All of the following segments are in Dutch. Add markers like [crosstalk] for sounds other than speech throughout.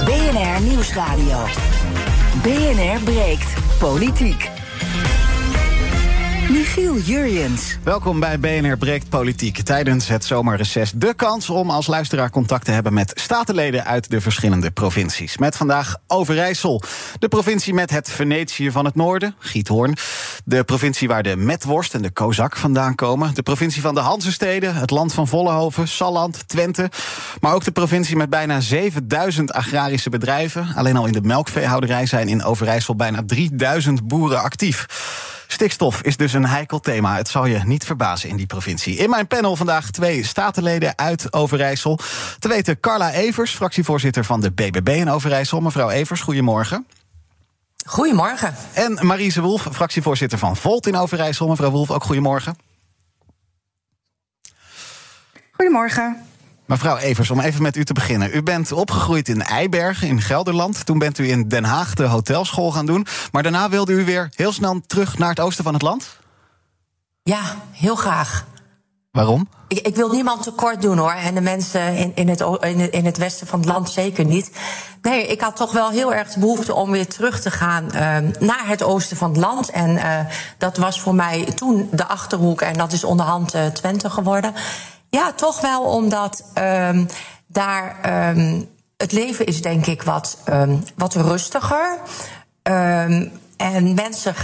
BNR Nieuwsradio. BNR breekt politiek. Michiel Jurjens. Welkom bij BNR Breekt Politiek. Tijdens het zomerreces de kans om als luisteraar contact te hebben met statenleden uit de verschillende provincies. Met vandaag Overijssel, de provincie met het Venetië van het noorden, Giethoorn. De provincie waar de Metworst en de Kozak vandaan komen. De provincie van de Hansensteden, het land van Vollenhoven, Salland, Twente. Maar ook de provincie met bijna 7000 agrarische bedrijven. Alleen al in de melkveehouderij zijn in Overijssel bijna 3000 boeren actief. Stikstof is dus een heikel thema. Het zal je niet verbazen in die provincie. In mijn panel vandaag twee statenleden uit Overijssel. Te weten Carla Evers, fractievoorzitter van de BBB in Overijssel. Mevrouw Evers, goedemorgen. Goedemorgen. En Marise Wolf, fractievoorzitter van Volt in Overijssel. Mevrouw Wolf, ook goedemorgen. Goedemorgen. Mevrouw Evers, om even met u te beginnen. U bent opgegroeid in Eibergen in Gelderland. Toen bent u in Den Haag de hotelschool gaan doen. Maar daarna wilde u weer heel snel terug naar het oosten van het land? Ja, heel graag. Waarom? Ik, ik wil niemand tekort doen hoor. En de mensen in, in, het, in, het, in het westen van het land zeker niet. Nee, ik had toch wel heel erg de behoefte om weer terug te gaan uh, naar het oosten van het land. En uh, dat was voor mij toen de achterhoek. En dat is onderhand uh, Twente geworden. Ja, toch wel omdat um, daar um, het leven is denk ik wat, um, wat rustiger. en mensen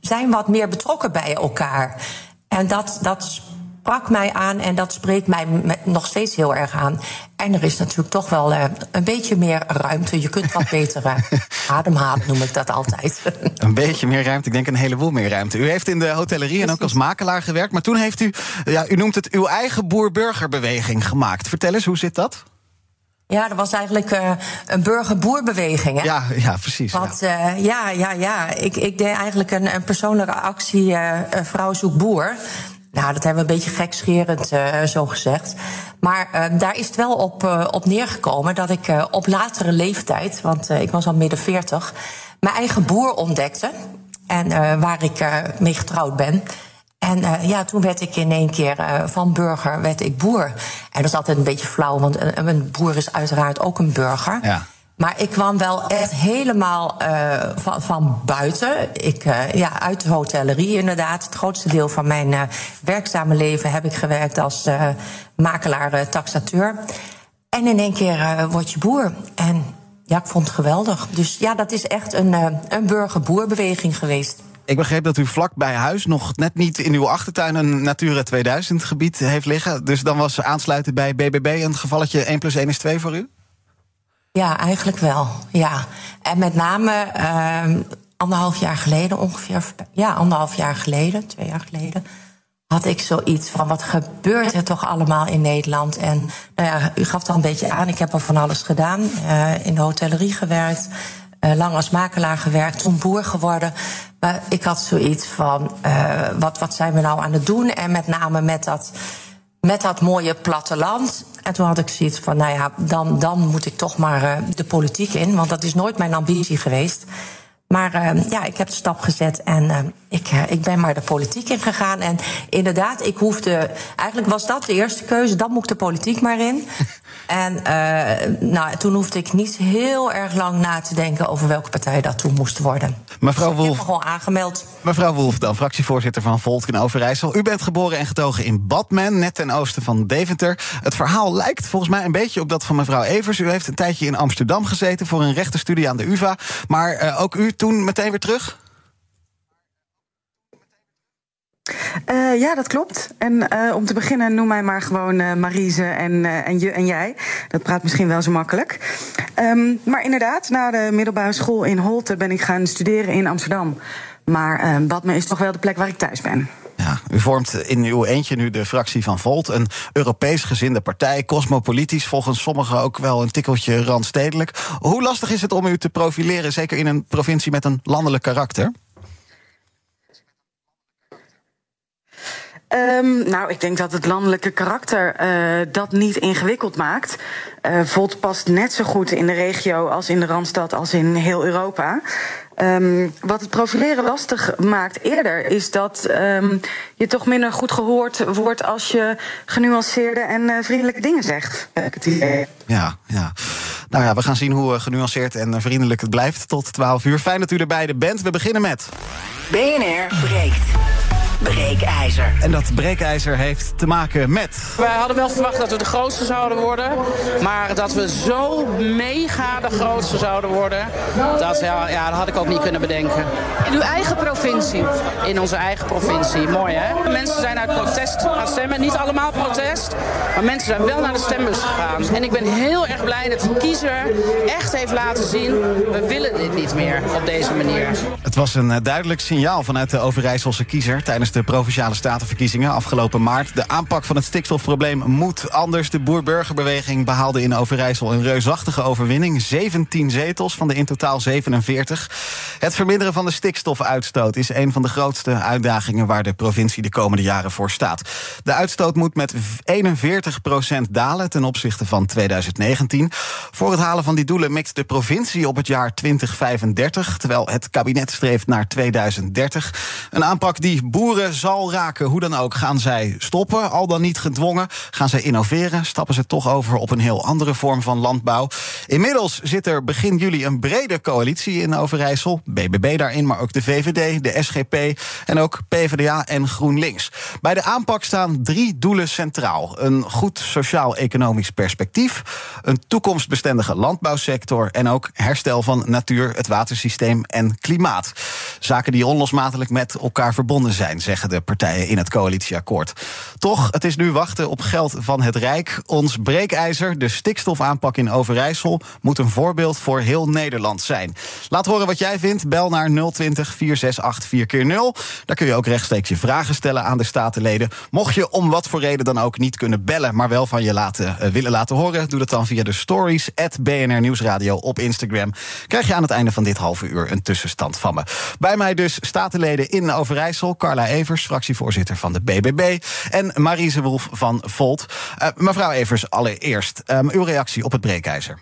zijn wat meer betrokken bij elkaar. En dat, dat sprak mij aan en dat spreekt mij nog steeds heel erg aan. En er is natuurlijk toch wel uh, een beetje meer ruimte. Je kunt wat beter uh, [laughs] ademhalen, noem ik dat altijd. [laughs] een beetje meer ruimte, ik denk een heleboel meer ruimte. U heeft in de hotellerie en ook als makelaar gewerkt. Maar toen heeft u, ja, u noemt het uw eigen boer-burgerbeweging gemaakt. Vertel eens, hoe zit dat? Ja, dat was eigenlijk uh, een burgerboerbeweging. Hè? Ja, ja, precies. Want ja, uh, ja, ja, ja. Ik, ik deed eigenlijk een, een persoonlijke actie, uh, Vrouw zoekt boer. Nou, dat hebben we een beetje gekscherend uh, zo gezegd. Maar uh, daar is het wel op, uh, op neergekomen dat ik op latere leeftijd, want ik was al midden 40, mijn eigen boer ontdekte. En waar ik mee getrouwd ben. En ja, toen werd ik in één keer van burger werd ik boer. En dat is altijd een beetje flauw, want een, een boer is uiteraard ook een burger. Ja. Maar ik kwam wel echt helemaal uh, van, van buiten. Ik, uh, ja, uit de hotellerie inderdaad. Het grootste deel van mijn uh, werkzame leven heb ik gewerkt als makelaar, taxateur. En in één keer word je boer. En ja, ik vond het geweldig. Dus ja, dat is echt een, een burger-boerbeweging geweest. Ik begreep dat u vlak bij huis nog net niet in uw achtertuin een Natura 2000 gebied heeft liggen. Dus dan was aansluiten bij BBB een gevalletje 1 plus 1 is 2 voor u? Ja, eigenlijk wel. Ja. En met name uh, anderhalf jaar geleden ongeveer. Ja, anderhalf jaar geleden, twee jaar geleden. Had ik zoiets van: wat gebeurt er toch allemaal in Nederland? En nou ja, u gaf al een beetje aan. Ik heb al van alles gedaan. Uh, in de hotellerie gewerkt. Uh, lang als makelaar gewerkt. Toen boer geworden. Maar ik had zoiets van: uh, wat, wat zijn we nou aan het doen? En met name met dat met dat mooie platteland. En toen had ik zoiets van, nou ja, dan, dan moet ik toch maar uh, de politiek in. Want dat is nooit mijn ambitie geweest. Maar uh, ja, ik heb de stap gezet en uh, ik, ik ben maar de politiek in gegaan. En inderdaad, ik hoefde. Eigenlijk was dat de eerste keuze, dan moet ik de politiek maar in. En nou, toen hoefde ik niet heel erg lang na te denken over welke partij dat toen moest worden. Mevrouw dus Wolf. Ik heb me gewoon aangemeld. Mevrouw Wolf, dan fractievoorzitter van Volt in Overijssel. U bent geboren en getogen in Badmen, net ten oosten van Deventer. Het verhaal lijkt volgens mij een beetje op dat van mevrouw Evers. U heeft een tijdje in Amsterdam gezeten voor een rechtenstudie aan de UVA. Maar uh, ook u toen meteen weer terug? Uh, ja, dat klopt. En uh, om te beginnen, noem mij maar gewoon uh, en, en, je, en jij. Dat praat misschien wel zo makkelijk. Um, maar inderdaad, na de middelbare school in Holte ben ik gaan studeren in Amsterdam. Maar Badme is toch wel de plek waar ik thuis ben. Ja, u vormt in uw eentje nu de fractie van Volt. Een Europees gezinde partij, cosmopolitisch, volgens sommigen ook wel een tikkeltje randstedelijk. Hoe lastig is het om u te profileren, zeker in een provincie met een landelijk karakter? Um, nou, ik denk dat het landelijke karakter uh, dat niet ingewikkeld maakt. Uh, Volt past net zo goed in de regio als in de Randstad als in heel Europa. Um, wat het profileren lastig maakt eerder, is dat um, je toch minder goed gehoord wordt als je genuanceerde en uh, vriendelijke dingen zegt. Ja, ja. Nou ja, we gaan zien hoe genuanceerd en vriendelijk het blijft tot 12 uur. Fijn dat u er beide bent. We beginnen met. BNR breekt breekijzer. En dat breekijzer heeft te maken met. Wij hadden wel verwacht dat we de grootste zouden worden. Maar dat we zo mega de grootste zouden worden. Dat, ja, ja, dat had ik ook niet kunnen bedenken. In uw eigen provincie? In onze eigen provincie. Mooi hè? Mensen zijn uit protest gaan stemmen. Niet allemaal protest. Maar mensen zijn wel naar de stembus gegaan. En ik ben heel erg blij dat de kiezer echt heeft laten zien. We willen dit niet meer op deze manier. Het was een eh, duidelijk signaal vanuit de Overijsselse kiezer tijdens de provinciale statenverkiezingen afgelopen maart. De aanpak van het stikstofprobleem moet anders. De boer-burgerbeweging behaalde in Overijssel een reusachtige overwinning. 17 zetels van de in totaal 47. Het verminderen van de stikstofuitstoot is een van de grootste uitdagingen waar de provincie de komende jaren voor staat. De uitstoot moet met 41% dalen ten opzichte van 2019. Voor het halen van die doelen mikt de provincie op het jaar 2035, terwijl het kabinet streeft naar 2030. Een aanpak die boeren zal raken. Hoe dan ook, gaan zij stoppen, al dan niet gedwongen? Gaan zij innoveren? Stappen ze toch over op een heel andere vorm van landbouw? Inmiddels zit er begin juli een brede coalitie in Overijssel. BBB daarin, maar ook de VVD, de SGP en ook PvdA en GroenLinks. Bij de aanpak staan drie doelen centraal: een goed sociaal-economisch perspectief, een toekomstbestendige landbouwsector en ook herstel van natuur, het watersysteem en klimaat. Zaken die onlosmakelijk met elkaar verbonden zijn zeggen de partijen in het coalitieakkoord. Toch, het is nu wachten op geld van het Rijk. Ons breekijzer, de stikstofaanpak in Overijssel, moet een voorbeeld voor heel Nederland zijn. Laat horen wat jij vindt. Bel naar 020 468 4x0. Daar kun je ook rechtstreeks je vragen stellen aan de statenleden. Mocht je om wat voor reden dan ook niet kunnen bellen, maar wel van je laten, uh, willen laten horen, doe dat dan via de stories at BNR Nieuwsradio op Instagram. Krijg je aan het einde van dit halve uur een tussenstand van me. Bij mij dus statenleden in Overijssel, Carla Evers, fractievoorzitter van de BBB. En Marise Wolf van Volt. Uh, mevrouw Evers, allereerst um, uw reactie op het breekijzer.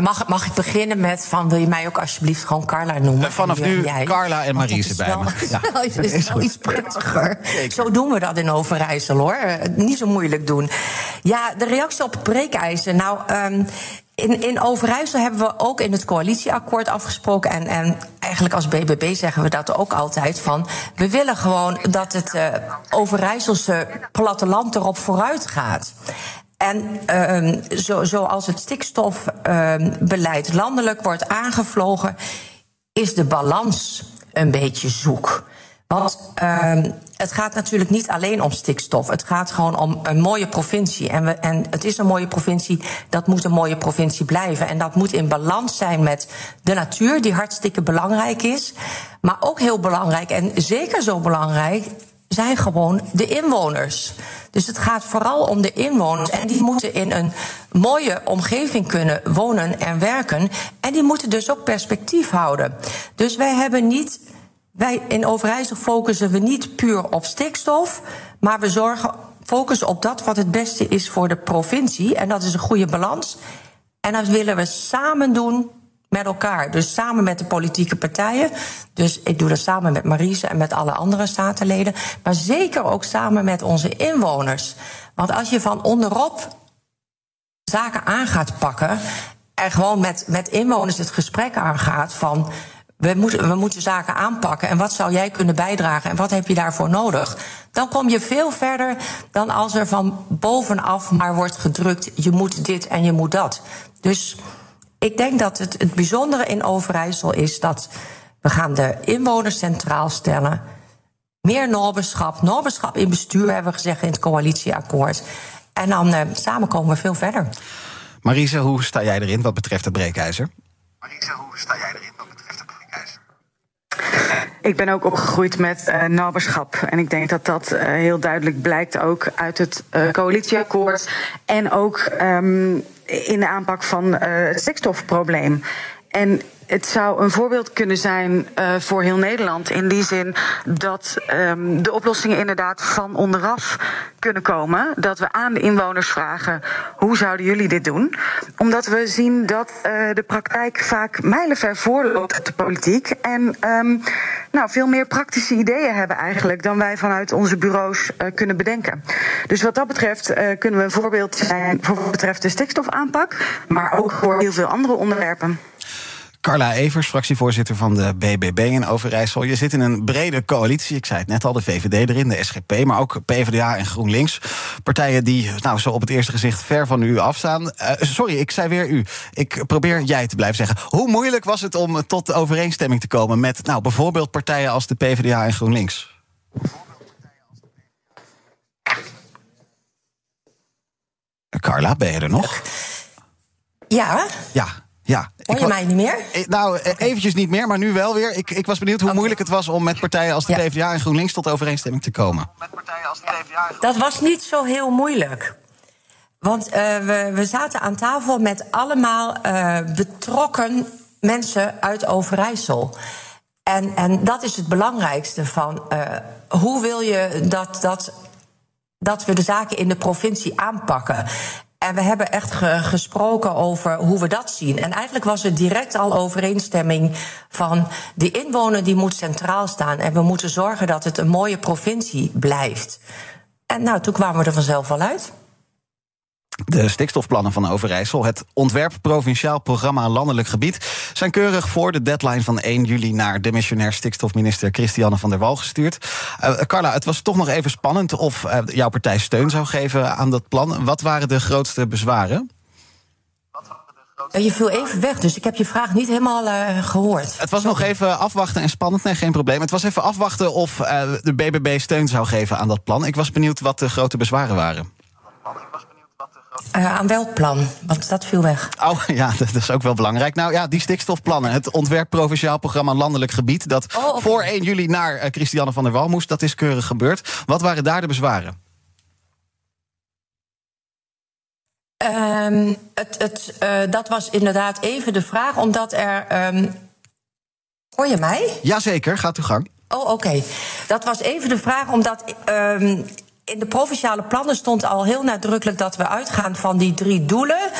Mag, mag ik beginnen met van wil je mij ook alsjeblieft gewoon Carla noemen? Uh, vanaf nu jij? Carla en Marise bij wel, me. Ja, [laughs] dat is, wel iets prettiger. Zeker. Zo doen we dat in Overijssel hoor. Niet zo moeilijk doen. Ja, de reactie op het breekijzer. Nou, um, in, in Overijssel hebben we ook in het coalitieakkoord afgesproken. En, en eigenlijk als BBB zeggen we dat ook altijd. Van, we willen gewoon dat het uh, Overijsselse platteland erop vooruit gaat. En uh, zo, zoals het stikstofbeleid uh, landelijk wordt aangevlogen, is de balans een beetje zoek. Want uh, het gaat natuurlijk niet alleen om stikstof. Het gaat gewoon om een mooie provincie. En, we, en het is een mooie provincie, dat moet een mooie provincie blijven. En dat moet in balans zijn met de natuur, die hartstikke belangrijk is. Maar ook heel belangrijk, en zeker zo belangrijk, zijn gewoon de inwoners. Dus het gaat vooral om de inwoners. En die moeten in een mooie omgeving kunnen wonen en werken. En die moeten dus ook perspectief houden. Dus wij hebben niet. Wij in Overijssel focussen we niet puur op stikstof, maar we zorgen, focussen op dat wat het beste is voor de provincie. En dat is een goede balans. En dat willen we samen doen met elkaar. Dus samen met de politieke partijen. Dus ik doe dat samen met Marise en met alle andere statenleden. Maar zeker ook samen met onze inwoners. Want als je van onderop zaken aan gaat pakken. en gewoon met, met inwoners het gesprek aangaat van. We moeten, we moeten zaken aanpakken. En wat zou jij kunnen bijdragen? En wat heb je daarvoor nodig? Dan kom je veel verder dan als er van bovenaf maar wordt gedrukt: je moet dit en je moet dat. Dus ik denk dat het, het bijzondere in Overijssel is dat we gaan de inwoners centraal stellen. Meer norberschap, norberschap in bestuur hebben we gezegd in het coalitieakkoord. En dan uh, samen komen we veel verder. Marise, hoe sta jij erin wat betreft het breekijzer? Marise, hoe sta jij erin wat betreft het breekijzer? Ik ben ook opgegroeid met uh, naberschap. En ik denk dat dat uh, heel duidelijk blijkt ook uit het uh, coalitieakkoord. En ook um, in de aanpak van het stikstofprobleem. En het zou een voorbeeld kunnen zijn uh, voor heel Nederland. In die zin dat um, de oplossingen inderdaad van onderaf kunnen komen. Dat we aan de inwoners vragen: hoe zouden jullie dit doen? Omdat we zien dat uh, de praktijk vaak mijlenver voorloopt op de politiek. En um, nou, veel meer praktische ideeën hebben eigenlijk dan wij vanuit onze bureaus uh, kunnen bedenken. Dus wat dat betreft kunnen we een voorbeeld zijn voor wat betreft de stikstofaanpak, maar ook voor heel veel andere onderwerpen. Carla Evers, fractievoorzitter van de BBB in Overijssel. Je zit in een brede coalitie. Ik zei het net al, de VVD erin, de SGP, maar ook PvdA en GroenLinks. Partijen die nou, zo op het eerste gezicht ver van u afstaan. Uh, sorry, ik zei weer u. Ik probeer jij te blijven zeggen. Hoe moeilijk was het om tot overeenstemming te komen met nou, bijvoorbeeld partijen als de PvdA en GroenLinks? Carla, ben je er nog? Ja. Ja. Ja, Hoor je mij niet meer? Nou, eventjes niet meer, maar nu wel weer. Ik, ik was benieuwd hoe okay. moeilijk het was om met partijen als de ja. PvdA en GroenLinks tot overeenstemming te komen. Met partijen als de PvdA en Dat was niet zo heel moeilijk. Want uh, we, we zaten aan tafel met allemaal uh, betrokken mensen uit Overijssel. En, en dat is het belangrijkste van uh, hoe wil je dat, dat, dat we de zaken in de provincie aanpakken. En we hebben echt ge gesproken over hoe we dat zien. En eigenlijk was er direct al overeenstemming van de inwoner die moet centraal staan. En we moeten zorgen dat het een mooie provincie blijft. En nou, toen kwamen we er vanzelf al uit. De stikstofplannen van Overijssel, het ontwerp provinciaal programma landelijk gebied, zijn keurig voor de deadline van 1 juli naar de missionair stikstofminister Christiane van der Wal gestuurd. Uh, Carla, het was toch nog even spannend of uh, jouw partij steun zou geven aan dat plan. Wat waren de grootste bezwaren? Je viel even weg, dus ik heb je vraag niet helemaal uh, gehoord. Het was Sorry. nog even afwachten en spannend, nee, geen probleem. Het was even afwachten of de BBB steun zou geven aan dat plan. Ik was benieuwd wat de grote bezwaren waren. Uh, aan welk plan? Want dat viel weg. Oh ja, dat is ook wel belangrijk. Nou ja, die stikstofplannen. Het ontwerp provinciaal programma Landelijk Gebied. Dat oh, okay. voor 1 juli naar uh, Christiane van der Wal moest. Dat is keurig gebeurd. Wat waren daar de bezwaren? Um, het, het, uh, dat was inderdaad even de vraag, omdat er. Um... Hoor je mij? Jazeker, gaat uw gang. Oh, oké. Okay. Dat was even de vraag, omdat. Um, in de provinciale plannen stond al heel nadrukkelijk dat we uitgaan van die drie doelen.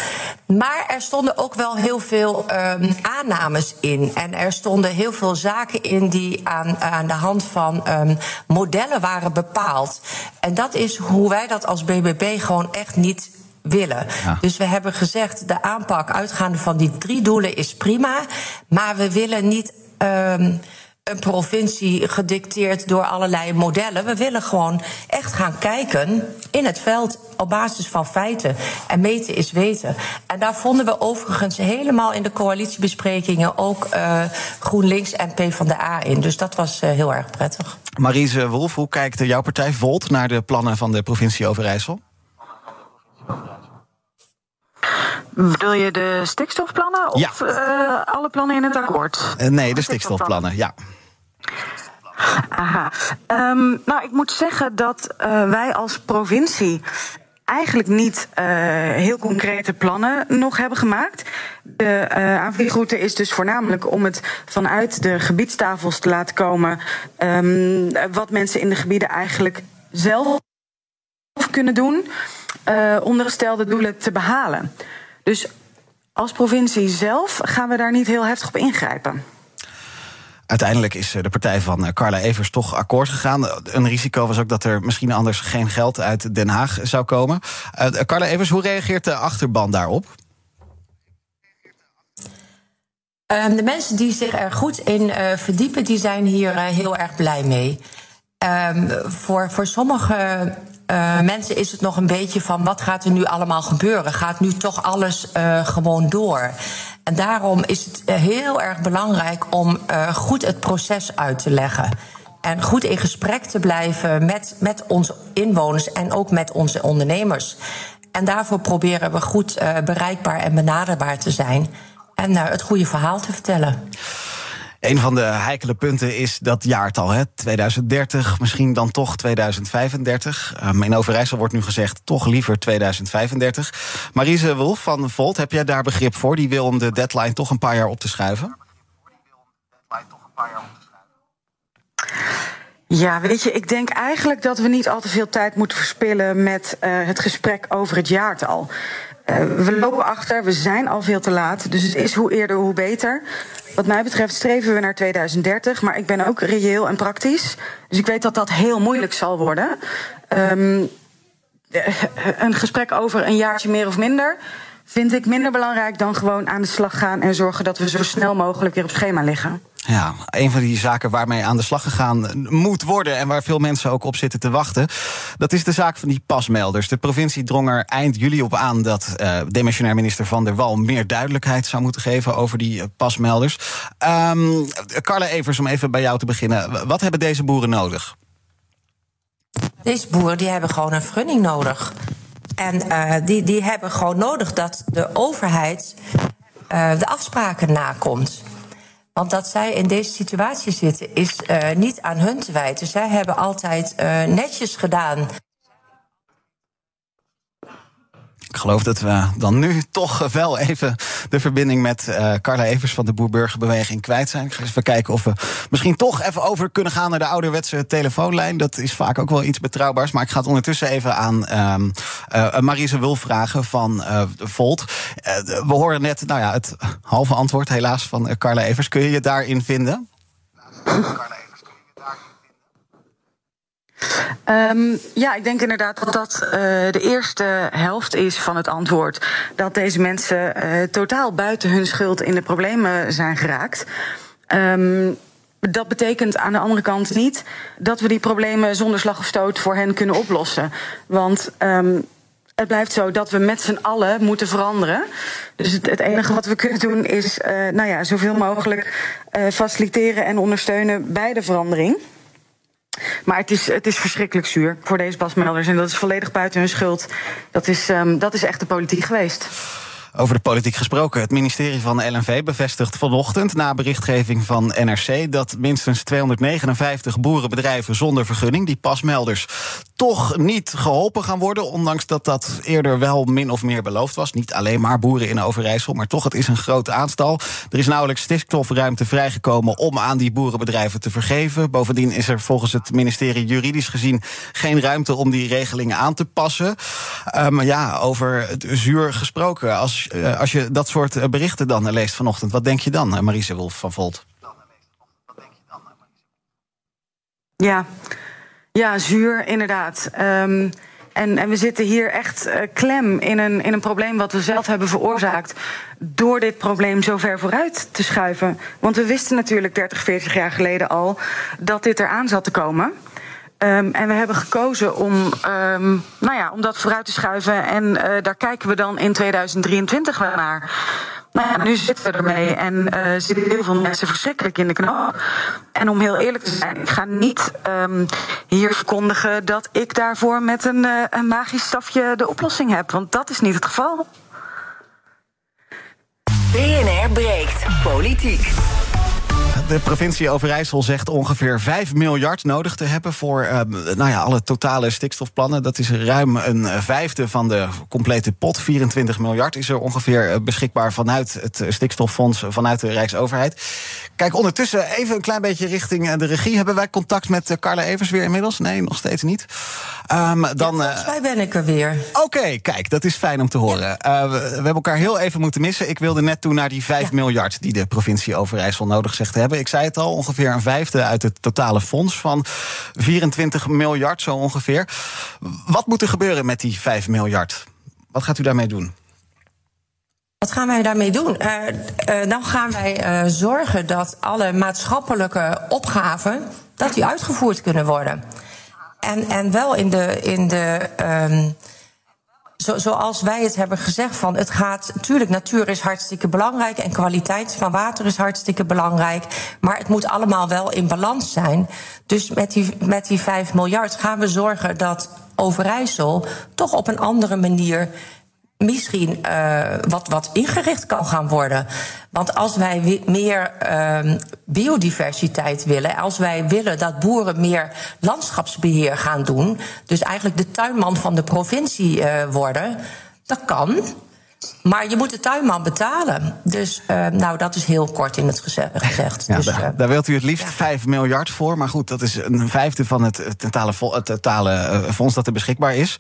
Maar er stonden ook wel heel veel um, aannames in. En er stonden heel veel zaken in die aan, aan de hand van um, modellen waren bepaald. En dat is hoe wij dat als BBB gewoon echt niet willen. Ja. Dus we hebben gezegd, de aanpak uitgaande van die drie doelen is prima. Maar we willen niet. Um, een provincie gedicteerd door allerlei modellen. We willen gewoon echt gaan kijken in het veld op basis van feiten. En meten is weten. En daar vonden we overigens helemaal in de coalitiebesprekingen ook uh, GroenLinks en PvdA in. Dus dat was uh, heel erg prettig. Marise Wolf, hoe kijkt jouw partij Volt naar de plannen van de provincie Overijssel? Bedoel je de stikstofplannen of ja. uh, alle plannen in het akkoord? nee, de stikstofplannen, ja. Aha. Um, nou, ik moet zeggen dat uh, wij als provincie eigenlijk niet uh, heel concrete plannen nog hebben gemaakt. De uh, aanvliegroute is dus voornamelijk om het vanuit de gebiedstafels te laten komen. Um, wat mensen in de gebieden eigenlijk zelf kunnen doen. Uh, om de gestelde doelen te behalen. Dus als provincie zelf gaan we daar niet heel heftig op ingrijpen. Uiteindelijk is de partij van Carla Evers toch akkoord gegaan. Een risico was ook dat er misschien anders geen geld uit Den Haag zou komen. Uh, Carla Evers, hoe reageert de achterban daarop? Um, de mensen die zich er goed in verdiepen, die zijn hier heel erg blij mee. Um, voor, voor sommige mensen is het nog een beetje van wat gaat er nu allemaal gebeuren? Gaat nu toch alles gewoon door? En daarom is het heel erg belangrijk om uh, goed het proces uit te leggen. En goed in gesprek te blijven met, met onze inwoners en ook met onze ondernemers. En daarvoor proberen we goed bereikbaar en benaderbaar te zijn. En het goede verhaal te vertellen. Een van de heikele punten is dat jaartal, hè? 2030, misschien dan toch 2035. Um, in Overijssel wordt nu gezegd toch liever 2035. Marise Wolf van Volt, heb jij daar begrip voor? Die wil om de deadline toch een paar jaar op te schuiven? Ja, weet je, ik denk eigenlijk dat we niet al te veel tijd moeten verspillen met uh, het gesprek over het jaartal. Uh, we lopen achter, we zijn al veel te laat. Dus het is hoe eerder, hoe beter. Wat mij betreft streven we naar 2030, maar ik ben ook reëel en praktisch. Dus ik weet dat dat heel moeilijk zal worden. Um, een gesprek over een jaartje meer of minder vind ik minder belangrijk dan gewoon aan de slag gaan en zorgen dat we zo snel mogelijk weer op schema liggen. Ja, een van die zaken waarmee aan de slag gegaan moet worden en waar veel mensen ook op zitten te wachten, dat is de zaak van die pasmelders. De provincie drong er eind juli op aan dat uh, demissionair minister Van der Wal meer duidelijkheid zou moeten geven over die uh, pasmelders. Um, Carla Evers, om even bij jou te beginnen. Wat hebben deze boeren nodig? Deze boeren die hebben gewoon een vergunning nodig. En uh, die, die hebben gewoon nodig dat de overheid de afspraken nakomt. Want dat zij in deze situatie zitten is uh, niet aan hun te wijten. Zij hebben altijd netjes gedaan ik geloof dat we dan nu toch wel even de verbinding met uh, Carla Evers van de Boerburgerbeweging kwijt zijn. Ik ga even kijken of we misschien toch even over kunnen gaan naar de ouderwetse telefoonlijn. Dat is vaak ook wel iets betrouwbaars. Maar ik ga het ondertussen even aan uh, uh, Marise Wulf vragen van Volt. we horen net nou ja, het halve antwoord helaas van Carla Evers. Kun je je daarin vinden? Carla Um, ja, ik denk inderdaad dat dat uh, de eerste helft is van het antwoord. Dat deze mensen uh, totaal buiten hun schuld in de problemen zijn geraakt. Um, dat betekent aan de andere kant niet dat we die problemen zonder slag of stoot voor hen kunnen oplossen. Want um, het blijft zo dat we met z'n allen moeten veranderen. Dus het, enige wat we kunnen doen is uh, nou ja, zoveel mogelijk faciliteren en ondersteunen bij de verandering. Maar het is, het is verschrikkelijk zuur voor deze basmelders. En dat is volledig buiten hun schuld. Dat is, um, dat is echt de politiek geweest. Over de politiek gesproken. Het ministerie van LNV bevestigt vanochtend na berichtgeving van NRC dat minstens 259 boerenbedrijven zonder vergunning, die pasmelders, toch niet geholpen gaan worden. Ondanks dat dat eerder wel min of meer beloofd was. Niet alleen maar boeren in Overijssel, maar toch, het is een groot aantal. Er is nauwelijks stikstofruimte vrijgekomen om aan die boerenbedrijven te vergeven. Bovendien is er volgens het ministerie juridisch gezien geen ruimte om die regelingen aan te passen. Maar ja, over het zuur gesproken. Als, uh, als je dat soort eh, berichten dan leest vanochtend, wat denk je dan, eh, Marise Wolf van Volt? Ja. Ja, zuur, inderdaad. Um, en, en, we zitten hier echt uh, klem in een, in een probleem wat we zelf hebben veroorzaakt. Door dit probleem zo ver vooruit te schuiven. Want we wisten natuurlijk 30, 40 jaar geleden al dat dit eraan zat te komen. Um, en we hebben gekozen om, um, nou ja, om dat vooruit te schuiven. En uh, daar kijken we dan in 2023 wel naar. Nu zitten we ermee en uh, zitten heel veel mensen verschrikkelijk in de knoop. En om heel eerlijk te zijn, ik ga niet um, hier verkondigen dat ik daarvoor met een, uh, een magisch stafje de oplossing heb. Want dat is niet het geval. BNR breekt politiek. De provincie Overijssel zegt ongeveer 5 miljard nodig te hebben voor uh, nou ja, alle totale stikstofplannen. Dat is ruim een vijfde van de complete pot. 24 miljard is er ongeveer beschikbaar vanuit het stikstoffonds, vanuit de Rijksoverheid. Kijk, ondertussen even een klein beetje richting de regie. Hebben wij contact met Carla Evers weer inmiddels? Nee, nog steeds niet. Um, dan, ja, volgens mij ben ik er weer. Oké, okay, kijk, dat is fijn om te horen. Ja. Uh, we, we, hebben elkaar heel even moeten missen. Ik wilde net toe naar die 5 ja. miljard die de provincie Overijssel nodig zegt te hebben. Ik zei het al, ongeveer een vijfde uit het totale fonds van 24 miljard, zo ongeveer. Wat moet er gebeuren met die 5 miljard? Wat gaat u daarmee doen? Wat gaan wij daarmee doen? Uh, dan gaan wij uh, zorgen dat alle maatschappelijke opgaven dat die uitgevoerd kunnen worden. En, en wel in de, in de um, zo, zoals wij het hebben gezegd, van het gaat. Natuurlijk, natuur is hartstikke belangrijk en kwaliteit van water is hartstikke belangrijk. Maar het moet allemaal wel in balans zijn. Dus met die, met die 5 miljard gaan we zorgen dat Overijssel toch op een andere manier misschien uh, wat, wat ingericht kan gaan worden. Want als wij meer uh, biodiversiteit willen, als wij willen dat boeren meer landschapsbeheer gaan doen, dus eigenlijk de tuinman van de provincie uh, worden, dat kan. Maar je moet de tuinman betalen. Dus uh, nou, dat is heel kort in het gezegd. Ja, dus, daar, uh, daar, wilt u het liefst ja. 5 miljard voor. Maar goed, dat is een vijfde van het totale, het totale fonds dat er beschikbaar is.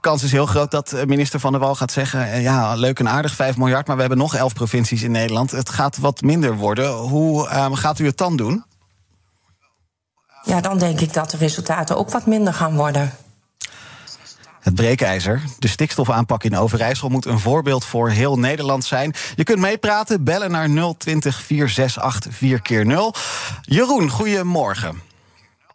Kans is heel groot dat minister Van der Wal gaat zeggen... ja, leuk en aardig, 5 miljard, maar we hebben nog 11 provincies in Nederland. Het gaat wat minder worden. Hoe uh, gaat u het dan doen? Ja, dan denk ik dat de resultaten ook wat minder gaan worden. Het breekijzer. De stikstofaanpak in Overijssel moet een voorbeeld voor heel Nederland zijn. Je kunt meepraten, bellen naar 020 468 4 keer 0 Jeroen, goedemorgen.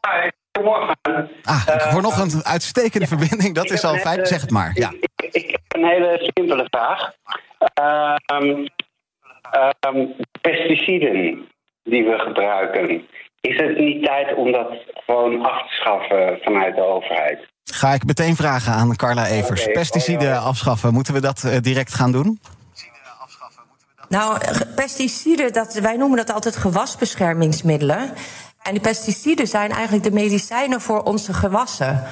Hi, goedemorgen. Ah, ik hoor nog een uitstekende verbinding, dat is al fijn. Zeg het maar. Ja. Ik, ik, ik heb een hele simpele vraag. Um, um, pesticiden die we gebruiken, is het niet tijd om dat gewoon af te schaffen vanuit de overheid? Ga ik meteen vragen aan Carla Evers. Okay. Pesticiden Oh, ja. afschaffen, moeten we dat uh, direct gaan doen? Nou, pesticiden, dat, wij noemen dat altijd gewasbeschermingsmiddelen. En die pesticiden zijn eigenlijk de medicijnen voor onze gewassen.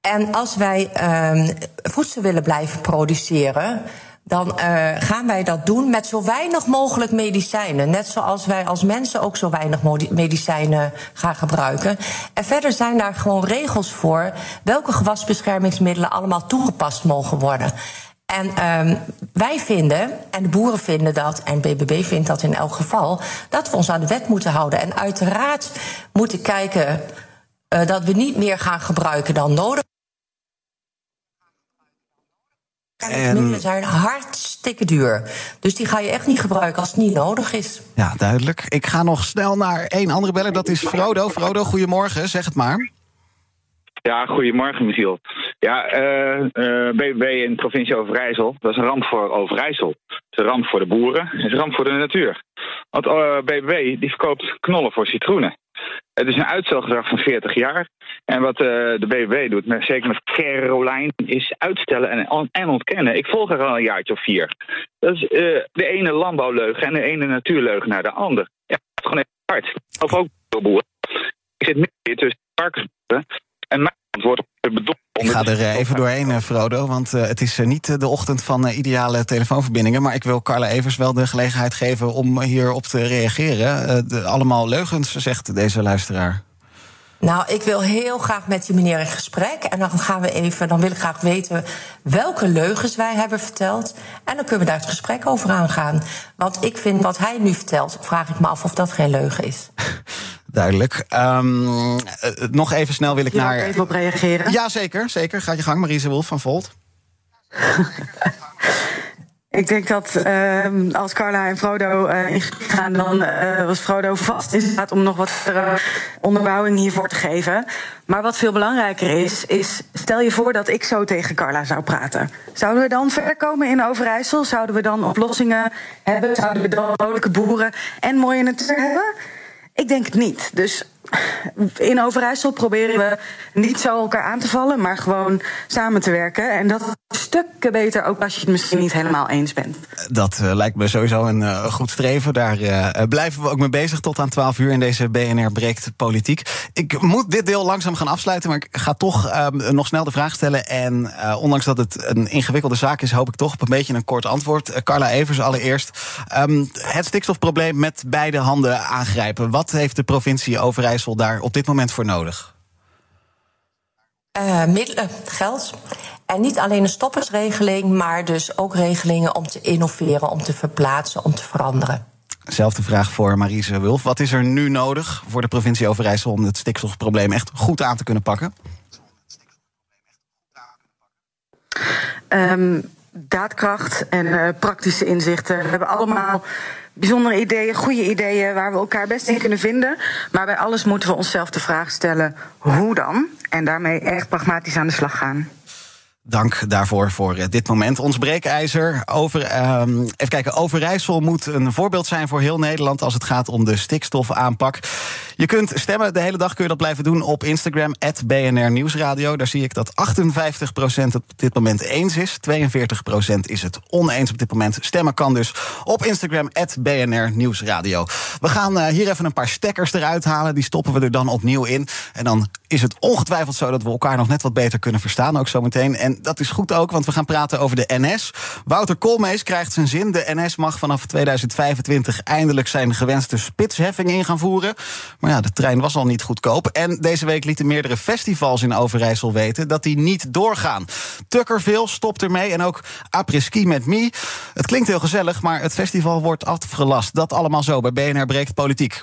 En als wij uh, voedsel willen blijven produceren dan uh, gaan wij dat doen met zo weinig mogelijk medicijnen. Net zoals wij als mensen ook zo weinig medicijnen gaan gebruiken. En verder zijn daar gewoon regels voor welke gewasbeschermingsmiddelen allemaal toegepast mogen worden. En uh, wij vinden, en de boeren vinden dat, en BBB vindt dat in elk geval, dat we ons aan de wet moeten houden. En uiteraard moeten kijken uh, dat we niet meer gaan gebruiken dan nodig. En... middelen zijn hartstikke duur. Dus die ga je echt niet gebruiken als het niet nodig is. Ja, duidelijk. Ik ga nog snel naar één andere beller. Dat is Frodo. Frodo, goedemorgen. Zeg het maar. Ja, goedemorgen, Michiel. Ja, uh, uh, BBB in de provincie Overijssel, dat is een ramp voor Overijssel. Het is een ramp voor de boeren, het is een ramp voor de natuur. Want uh, BBB die verkoopt knollen voor citroenen. Het is een uitstelgedrag van 40 jaar. En wat uh, de BBB doet, met, zeker met Carolijn, is uitstellen en, en, ontkennen. Ik volg haar al een jaartje of vier. Dat is uh, de ene landbouwleugen en de ene natuurleugen naar de ander. Ja, het is gewoon echt hard. Of ook boeren. Ik zit midden tussen varkensboeren en mijn antwoord bedoeling. Ik ga er uh, even doorheen, Frodo, want het is niet de ochtend van ideale telefoonverbindingen. Maar ik wil Carla Evers wel de gelegenheid geven om hierop te reageren. Allemaal leugens, zegt deze luisteraar. Nou, ik wil heel graag met die meneer in gesprek. En dan gaan we even, dan wil ik graag weten welke leugens wij hebben verteld. En dan kunnen we daar het gesprek over aangaan. Want ik vind wat hij nu vertelt, vraag ik me af of dat geen leugen is. [laughs] Duidelijk. Um, uh, nog even snel wil ik je naar. even op reageren? Ja, zeker. zeker. Ga je gang, Marise Wolf van Volt. [laughs] Ik denk dat uh, als Carla en Frodo uh, in gaan, dan uh, was Frodo vast in staat om nog wat onderbouwing hiervoor te geven. Maar wat veel belangrijker is, is stel je voor dat ik zo tegen Carla zou praten. Zouden we dan verder komen in Overijssel? Zouden we dan oplossingen hebben? Zouden we dan vrolijke boeren en mooie natuur hebben? Ik denk het niet. Dus in Overijssel proberen we niet zo elkaar aan te vallen, maar gewoon samen te werken. En dat is stukken beter, ook als je het misschien niet helemaal eens bent. Dat uh, lijkt me sowieso een uh, goed streven. Daar uh, blijven we ook mee bezig tot aan 12 uur in deze BNR Breekt Politiek. Ik moet dit deel langzaam gaan afsluiten, maar ik ga toch nog snel de vraag stellen. En ondanks dat het een ingewikkelde zaak is, hoop ik toch op een beetje een kort antwoord. Carla Evers allereerst. Um, het stikstofprobleem met beide handen aangrijpen. Wat heeft de provincie Overijssel daar op dit moment voor nodig? Uh, middelen, geld. En niet alleen een stoppersregeling, maar dus ook regelingen om te innoveren, om te verplaatsen, om te veranderen. Zelfde vraag voor Marise Wulf. Wat is er nu nodig voor de provincie Overijssel om het stikstofprobleem echt goed aan te kunnen pakken? Um, daadkracht en uh, praktische inzichten. We hebben allemaal bijzondere ideeën, goede ideeën waar we elkaar best in kunnen vinden. Maar bij alles moeten we onszelf de vraag stellen: hoe dan? En daarmee echt pragmatisch aan de slag gaan. Dank daarvoor voor dit moment. Ons breekijzer over. Um, even kijken. Overijssel moet een voorbeeld zijn voor heel Nederland als het gaat om de stikstofaanpak. Je kunt stemmen, de hele dag kun je dat blijven doen op Instagram, BNR Nieuwsradio. Daar zie ik dat 58% het op dit moment eens is. 42% is het oneens op dit moment. Stemmen kan dus op Instagram, BNR Nieuwsradio. We gaan uh, hier even een paar stekkers eruit halen. Die stoppen we er dan opnieuw in. En dan is het ongetwijfeld zo dat we elkaar nog net wat beter kunnen verstaan, ook zometeen. En dat is goed ook, want we gaan praten over de NS. Wouter Koolmees krijgt zijn zin. De NS mag vanaf 2025 eindelijk zijn gewenste spitsheffing in gaan voeren. Maar ja, de trein was al niet goedkoop. En deze week lieten meerdere festivals in Overijssel weten dat die niet doorgaan. Tukkerville stopt ermee en ook Après-ski met Me. Het klinkt heel gezellig, maar het festival wordt afgelast. Dat allemaal zo bij BNR Breekt Politiek.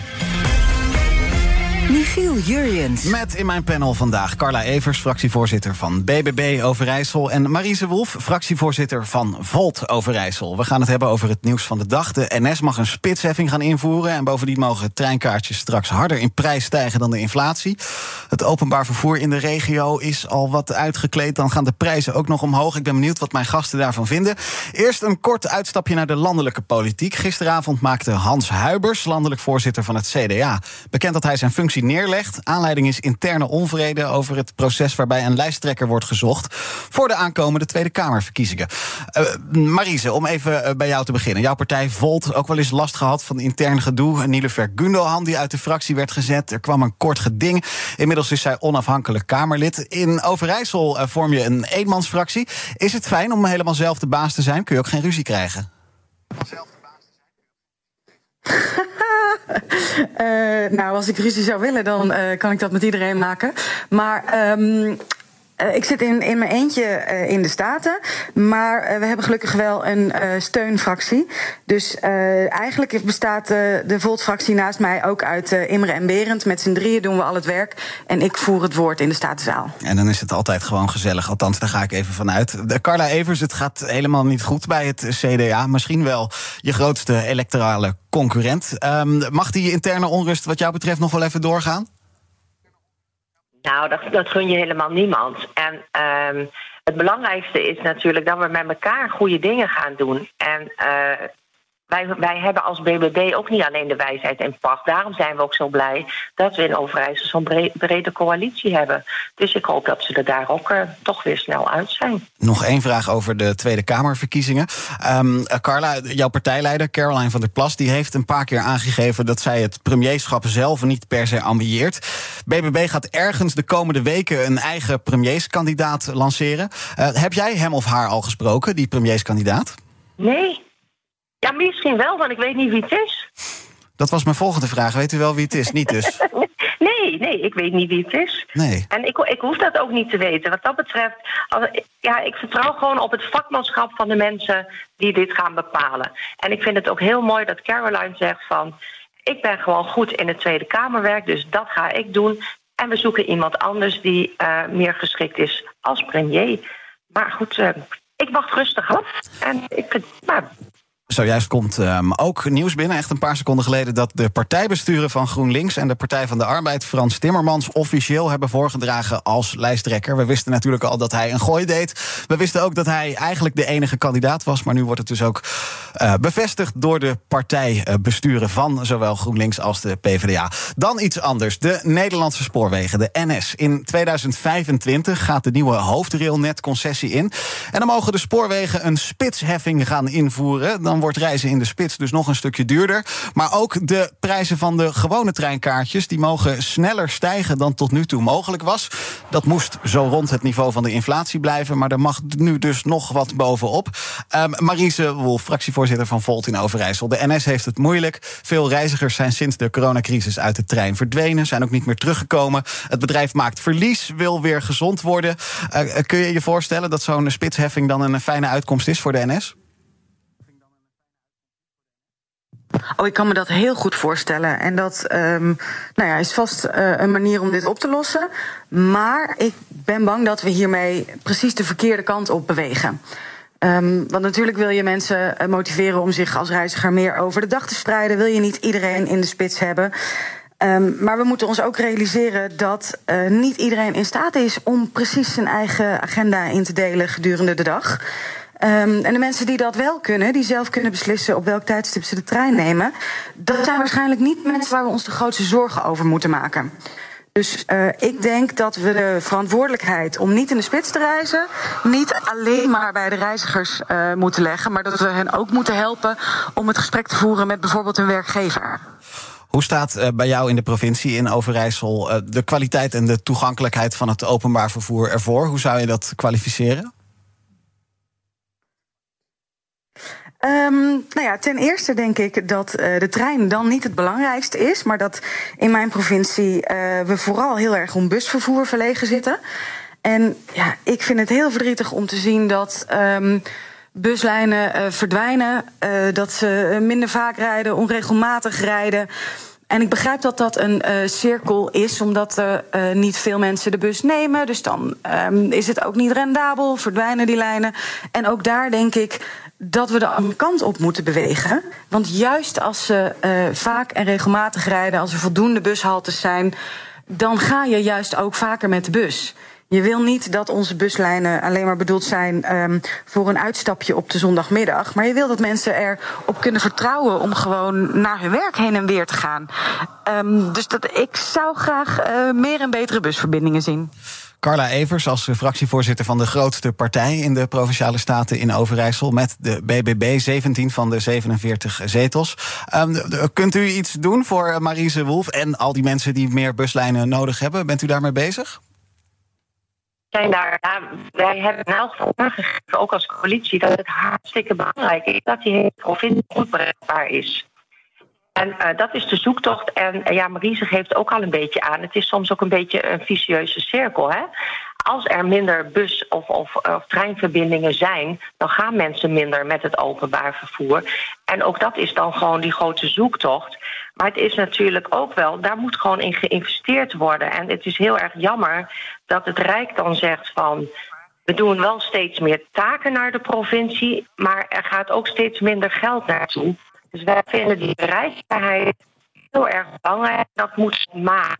Michiel Jurjens. Met in mijn panel vandaag Carla Evers, fractievoorzitter van BBB Overijssel... en Marise Wolf, fractievoorzitter van Volt Overijssel. We gaan het hebben over het nieuws van de dag. De NS mag een spitsheffing gaan invoeren... en bovendien mogen treinkaartjes straks harder in prijs stijgen dan de inflatie. Het openbaar vervoer in de regio is al wat uitgekleed. Dan gaan de prijzen ook nog omhoog. Ik ben benieuwd wat mijn gasten daarvan vinden. Eerst een kort uitstapje naar de landelijke politiek. Gisteravond maakte Hans Huibers, landelijk voorzitter van het CDA... bekend dat hij zijn functie neerlegt. Aanleiding is interne onvrede over het proces waarbij een lijsttrekker wordt gezocht voor de aankomende Tweede Kamerverkiezingen. Uh, Marise, om even eh, bij jou te beginnen. Jouw partij Volt ook wel eens last gehad van intern gedoe. Nilever Gundogan die uit de fractie werd gezet. Er kwam een kort geding. Inmiddels is zij onafhankelijk Kamerlid. In Overijssel uh, vorm je een eenmansfractie. Is het fijn om helemaal zelf de baas te zijn? Kun je ook geen ruzie krijgen? Zelf de baas te zijn. uh, nou, als ik ruzie zou willen, dan uh, kan ik dat met iedereen maken. Maar um, uh, ik zit in, in mijn eentje uh, in de Staten. Maar uh, we hebben gelukkig wel een steunfractie. Dus eigenlijk bestaat de Volt-fractie naast mij ook uit Imre en Berend. Met z'n drieën doen we al het werk. En ik voer het woord in de Statenzaal. En dan is het altijd gewoon gezellig. Althans, daar ga ik even vanuit. De Carla Evers, het gaat helemaal niet goed bij het CDA. Misschien wel je grootste electorale concurrent. Um, mag die interne onrust wat jou betreft nog wel even doorgaan? Nou, dat, gun je helemaal niemand. En um, het belangrijkste is natuurlijk dat we met elkaar goede dingen gaan doen. En uh, wij, wij hebben als BBB ook niet alleen de wijsheid en pacht. Daarom zijn we ook zo blij dat we in Overijssel zo'n brede, brede coalitie hebben. Dus ik hoop dat ze er daar ook uh, toch weer snel uit zijn. Nog één vraag over de Tweede Kamerverkiezingen. Um, Carla, jouw partijleider Caroline van der Plas... die heeft een paar keer aangegeven dat zij het premierschap zelf niet per se ambieert. BBB gaat ergens de komende weken een eigen premierskandidaat lanceren. Uh, heb jij hem of haar al gesproken, die premierskandidaat? Nee. Ja, misschien wel, want ik weet niet wie het is. Dat was mijn volgende vraag. Weet u wel wie het is? Niet dus. [laughs] nee, nee, ik weet niet wie het is. Nee. En ik, ik hoef dat ook niet te weten. Wat dat betreft, als, ja, ik vertrouw gewoon op het vakmanschap van de mensen die dit gaan bepalen. En ik vind het ook heel mooi dat Caroline zegt van... ik ben gewoon goed in het Tweede Kamerwerk, dus dat ga ik doen. En we zoeken iemand anders die uh, meer geschikt is als premier. Maar goed, uh, ik wacht rustig af. En ik, nou, Zojuist komt um, ook nieuws binnen, echt een paar seconden geleden... dat de partijbesturen van GroenLinks en de Partij van de Arbeid... Frans Timmermans officieel hebben voorgedragen als lijsttrekker. We wisten natuurlijk al dat hij een gooi deed. We wisten ook dat hij eigenlijk de enige kandidaat was... maar nu wordt het dus ook uh, bevestigd door de partijbesturen... van zowel GroenLinks als de PvdA. Dan iets anders, de Nederlandse spoorwegen, de NS. In 2025 gaat de nieuwe hoofdrailnet-concessie in. En dan mogen de spoorwegen een spitsheffing gaan invoeren... Dan wordt reizen in de spits dus nog een stukje duurder. Maar ook de prijzen van de gewone treinkaartjes... die mogen sneller stijgen dan tot nu toe mogelijk was. Dat moest zo rond het niveau van de inflatie blijven... maar er mag nu dus nog wat bovenop. Um, Marise Wolf, fractievoorzitter van Volt in Overijssel. De NS heeft het moeilijk. Veel reizigers zijn sinds de coronacrisis uit de trein verdwenen... zijn ook niet meer teruggekomen. Het bedrijf maakt verlies, wil weer gezond worden. Uh, kun je je voorstellen dat zo'n spitsheffing dan een fijne uitkomst is voor de NS? Oh, ik kan me dat heel goed voorstellen. En dat um, nou ja, is vast uh, een manier om dit op te lossen. Maar ik ben bang dat we hiermee precies de verkeerde kant op bewegen. Um, want natuurlijk wil je mensen uh, motiveren om zich als reiziger meer over de dag te spreiden. Wil je niet iedereen in de spits hebben. Um, maar we moeten ons ook realiseren dat uh, niet iedereen in staat is om precies zijn eigen agenda in te delen gedurende de dag. Um, en de mensen die dat wel kunnen, die zelf kunnen beslissen op welk tijdstip ze de trein nemen, dat zijn waarschijnlijk niet mensen waar we ons de grootste zorgen over moeten maken. Dus uh, ik denk dat we de verantwoordelijkheid om niet in de spits te reizen, niet alleen maar bij de reizigers uh, moeten leggen, maar dat we hen ook moeten helpen om het gesprek te voeren met bijvoorbeeld een werkgever. Hoe staat uh, bij jou in de provincie in Overijssel de kwaliteit en de toegankelijkheid van het openbaar vervoer ervoor? Hoe zou je dat kwalificeren? Um, nou ja, ten eerste denk ik dat uh, de trein dan niet het belangrijkste is, maar dat in mijn provincie uh, we vooral heel erg om busvervoer verlegen zitten. En ja, ik vind het heel verdrietig om te zien dat um, buslijnen uh, verdwijnen, dat ze minder vaak rijden, onregelmatig rijden. En ik begrijp dat dat een cirkel is, omdat er niet veel mensen de bus nemen. Dus dan um, is het ook niet rendabel, verdwijnen die lijnen. En ook daar denk ik dat we de andere kant op moeten bewegen. Want juist als ze uh, vaak en regelmatig rijden, als er voldoende bushaltes zijn, dan ga je juist ook vaker met de bus. Je wil niet dat onze buslijnen alleen maar bedoeld zijn um, voor een uitstapje op de zondagmiddag. Maar je wil dat mensen erop kunnen vertrouwen om gewoon naar hun werk heen en weer te gaan. Um, dus dat, ik zou graag uh, meer en betere busverbindingen zien. Carla Evers als fractievoorzitter van de grootste partij in de provinciale staten in Overijssel met de BBB, 17 van de 47 zetels. Um, kunt u iets doen voor Marise Wolf en al die mensen die meer buslijnen nodig hebben? Bent u daarmee bezig? zijn daar, wij hebben in elk geval aangegeven, ook als coalitie, dat het hartstikke belangrijk is dat die hele provincie goed bereikbaar is. En uh, dat is de zoektocht. En uh, ja, Marise geeft ook al een beetje aan. Het is soms ook een beetje een vicieuze cirkel. Hè? Als er minder bus- of, of, of, treinverbindingen zijn, dan gaan mensen minder met het openbaar vervoer. En ook dat is dan gewoon die grote zoektocht. Maar het is natuurlijk ook wel, daar moet gewoon in geïnvesteerd worden. En het is heel erg jammer dat het Rijk dan zegt van. We doen wel steeds meer taken naar de provincie, maar er gaat ook steeds minder geld naartoe. Dus wij vinden die bereikbaarheid heel erg belangrijk. Dat moet maat.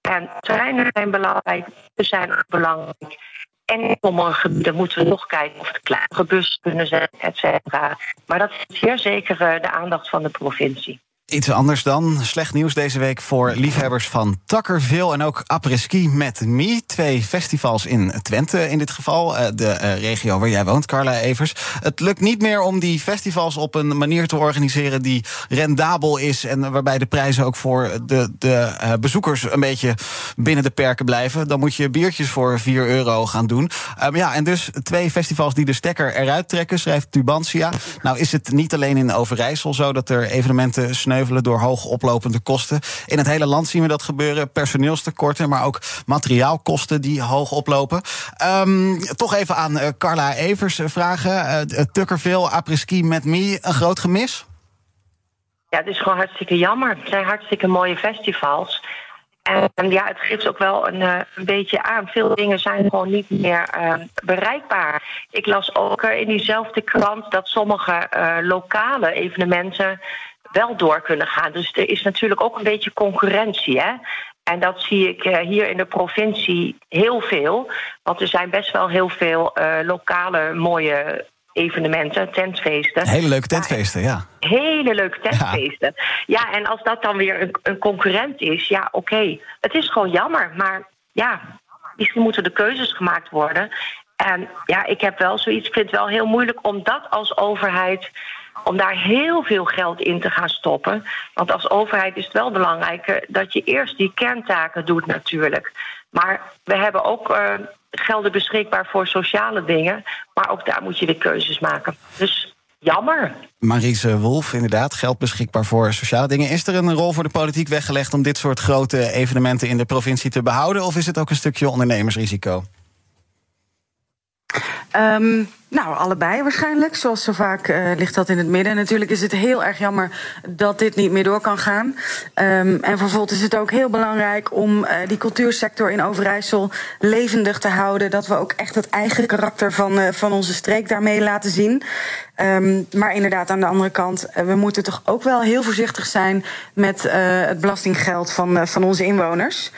En treinen zijn belangrijk, we zijn ook belangrijk. En in sommige gebieden moeten we nog kijken of het kleinere bussen kunnen zijn, et cetera. Maar dat is zeer zeker de aandacht van de provincie. Iets anders dan. Slecht nieuws deze week voor liefhebbers van Takkerville en ook Après-ski met Me. Twee festivals in Twente in dit geval. Eh, de uh, regio waar jij woont, Carla Evers. Het lukt niet meer om die festivals op een manier te organiseren die rendabel is. En waarbij de prijzen ook voor de, de uh, bezoekers een beetje binnen de perken blijven. Dan moet je biertjes voor 4 euro gaan doen. Um, ja, en dus twee festivals die de stekker eruit trekken, schrijft Tubantia. Nou is het niet alleen in Overijssel zo dat er evenementen door hoog oplopende kosten. In het hele land zien we dat gebeuren. Personeelstekorten, maar ook materiaalkosten die hoog oplopen. Um, toch even aan uh, Carla Evers vragen. Uh, Tukkerville, Après-ski met me, een groot gemis? Ja, het is gewoon hartstikke jammer. Het zijn hartstikke mooie festivals. En ja, het geeft ook wel een, een, beetje aan. Veel dingen zijn gewoon niet meer uh, bereikbaar. Ik las ook in diezelfde krant dat sommige lokale evenementen wel door kunnen gaan. Dus er is natuurlijk ook een beetje concurrentie. Hè? En dat zie ik uh, hier in de provincie heel veel. Want er zijn best wel heel veel uh, lokale mooie evenementen, tentfeesten. Hele leuke tentfeesten, ja. Hele leuke tentfeesten. Ja, ja en als dat dan weer een, een concurrent is, ja, oké. Okay. Het is gewoon jammer, maar ja, misschien moeten de keuzes gemaakt worden. En ja, ik heb wel zoiets, ik vind het wel heel moeilijk om dat als overheid om daar heel veel geld in te gaan stoppen. Want als overheid is het wel belangrijk dat je eerst die kerntaken doet natuurlijk. Maar we hebben ook uh, gelden beschikbaar voor sociale dingen. Maar ook daar moet je de keuzes maken. Dus jammer. Marise Wolf, inderdaad, geld beschikbaar voor sociale dingen. Is er een rol voor de politiek weggelegd om dit soort grote evenementen in de provincie te behouden? Of is het ook een stukje ondernemersrisico? Um, nou, allebei waarschijnlijk. Zoals zo vaak uh, ligt dat in het midden. Natuurlijk is het heel erg jammer dat dit niet meer door kan gaan. Um, en vervolgens is het ook heel belangrijk om uh, die cultuursector in Overijssel levendig te houden. Dat we ook echt het eigen karakter van, uh, van onze streek daarmee laten zien. Um, maar inderdaad, aan de andere kant, we moeten toch ook wel heel voorzichtig zijn met het belastinggeld van, van onze inwoners.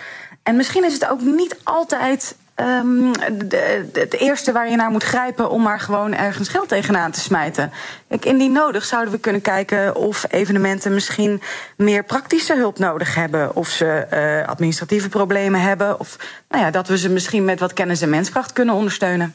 En misschien is het ook niet altijd um, de, het eerste waar je naar moet grijpen om maar gewoon ergens geld tegenaan te smijten. Kijk, indien nodig zouden we kunnen kijken of evenementen misschien meer praktische hulp nodig hebben. Of ze uh, administratieve problemen hebben. Of nou ja, dat we ze misschien met wat kennis en menskracht kunnen ondersteunen.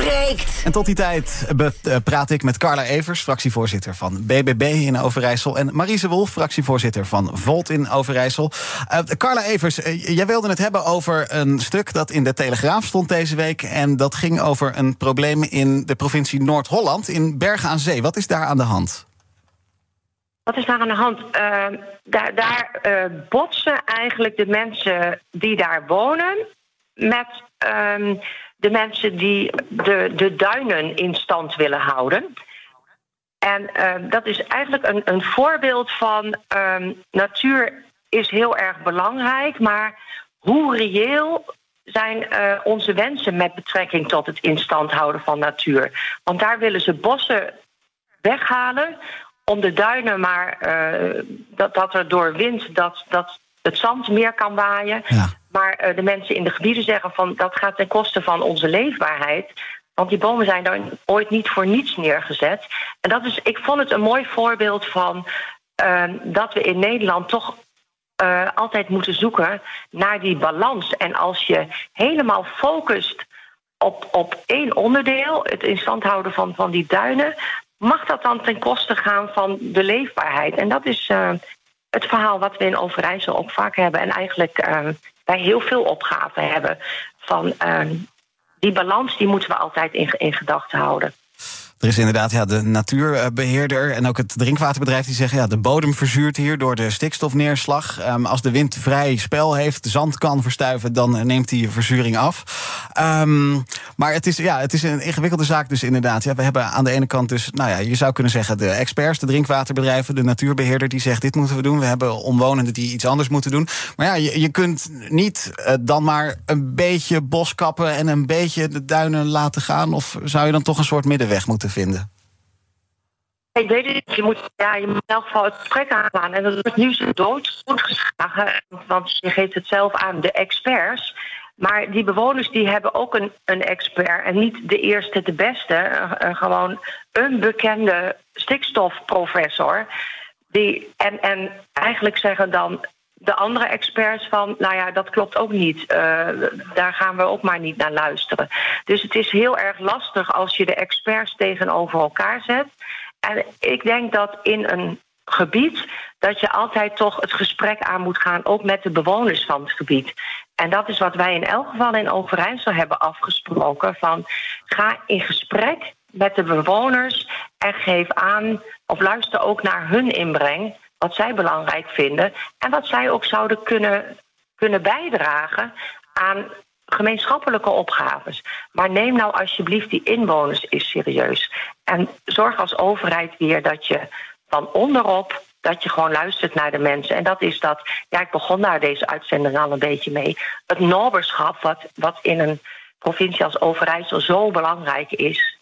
breekt. En tot die tijd eh, praat ik met Carla Evers, fractievoorzitter van BBB in Overijssel. En Marise Wolf, fractievoorzitter van Volt in Overijssel. Uh, Carla Evers, uh, jij wilde het hebben over een stuk dat in de Telegraaf stond deze week. En dat ging over een probleem in de provincie Noord-Holland, in Bergen aan Zee. Wat is daar aan de hand? Wat is daar aan de hand? daar daar botsen eigenlijk de mensen die daar wonen met. Ehm, de mensen die de, de duinen in stand willen houden. En uh, dat is eigenlijk een, een voorbeeld van um, natuur is heel erg belangrijk, maar hoe reëel zijn uh, onze wensen met betrekking tot het instand houden van natuur? Want daar willen ze bossen weghalen om de duinen maar uh, dat, dat er door wind dat, dat het zand meer kan waaien. Ja. Maar uh, de mensen in de gebieden zeggen van dat gaat ten koste van onze leefbaarheid. Want die bomen zijn daar ooit niet voor niets neergezet. En dat is, ik vond het een mooi voorbeeld van uh, dat we in Nederland toch uh, altijd moeten zoeken naar die balans. En als je helemaal focust op, op één onderdeel, het in stand houden van, van die duinen, mag dat dan ten koste gaan van de leefbaarheid. En dat is uh, het verhaal wat we in Overijssel ook vaak hebben. En eigenlijk bij heel veel opgaven hebben. Van uh, die balans die moeten we altijd in, in gedachten houden. Er is inderdaad ja, de natuurbeheerder en ook het drinkwaterbedrijf die zeggen... ja, de bodem verzuurt hier door de stikstofneerslag. Um, als de wind vrij spel heeft, zand kan verstuiven... dan neemt die verzuring af. Um, maar het is, ja, het is een ingewikkelde zaak dus inderdaad. We hebben aan de ene kant dus, nou ja, je zou kunnen zeggen... de experts, de drinkwaterbedrijven, de natuurbeheerder... die zegt dit moeten we doen. We hebben omwonenden die iets anders moeten doen. Maar ja, je, je kunt niet uh, dan maar een beetje bos kappen... en een beetje de duinen laten gaan. Of zou je dan toch een soort middenweg moeten vinden? Ik weet. Je moet, ja, je in elk geval het gesprek aangaan. En dat wordt nu zo doodgeslagen. Want je geeft het zelf aan, de experts. Maar die bewoners die hebben ook een, een expert. En niet de eerste, de beste. Gewoon een bekende stikstofprofessor. Die, en, en eigenlijk zeggen dan de andere experts van, nou ja, dat klopt ook niet. Uh, daar gaan we ook maar niet naar luisteren. Dus het is heel erg lastig als je de experts tegenover elkaar zet. En ik denk dat in een gebied dat je altijd toch het gesprek aan moet gaan, ook met de bewoners van het gebied. En dat is wat wij in elk geval in Overijssel hebben afgesproken: van ga in gesprek met de bewoners en geef aan of luister ook naar hun inbreng wat zij belangrijk vinden en wat zij ook zouden kunnen, kunnen bijdragen aan gemeenschappelijke opgaves. Maar neem nou alsjeblieft die inwoners eens serieus. En zorg als overheid weer dat je van onderop dat je gewoon luistert naar de mensen. En dat is dat, ja, ik begon daar deze uitzending al een beetje mee. Het noberschap, wat, wat in een provincie als Overijssel zo belangrijk is.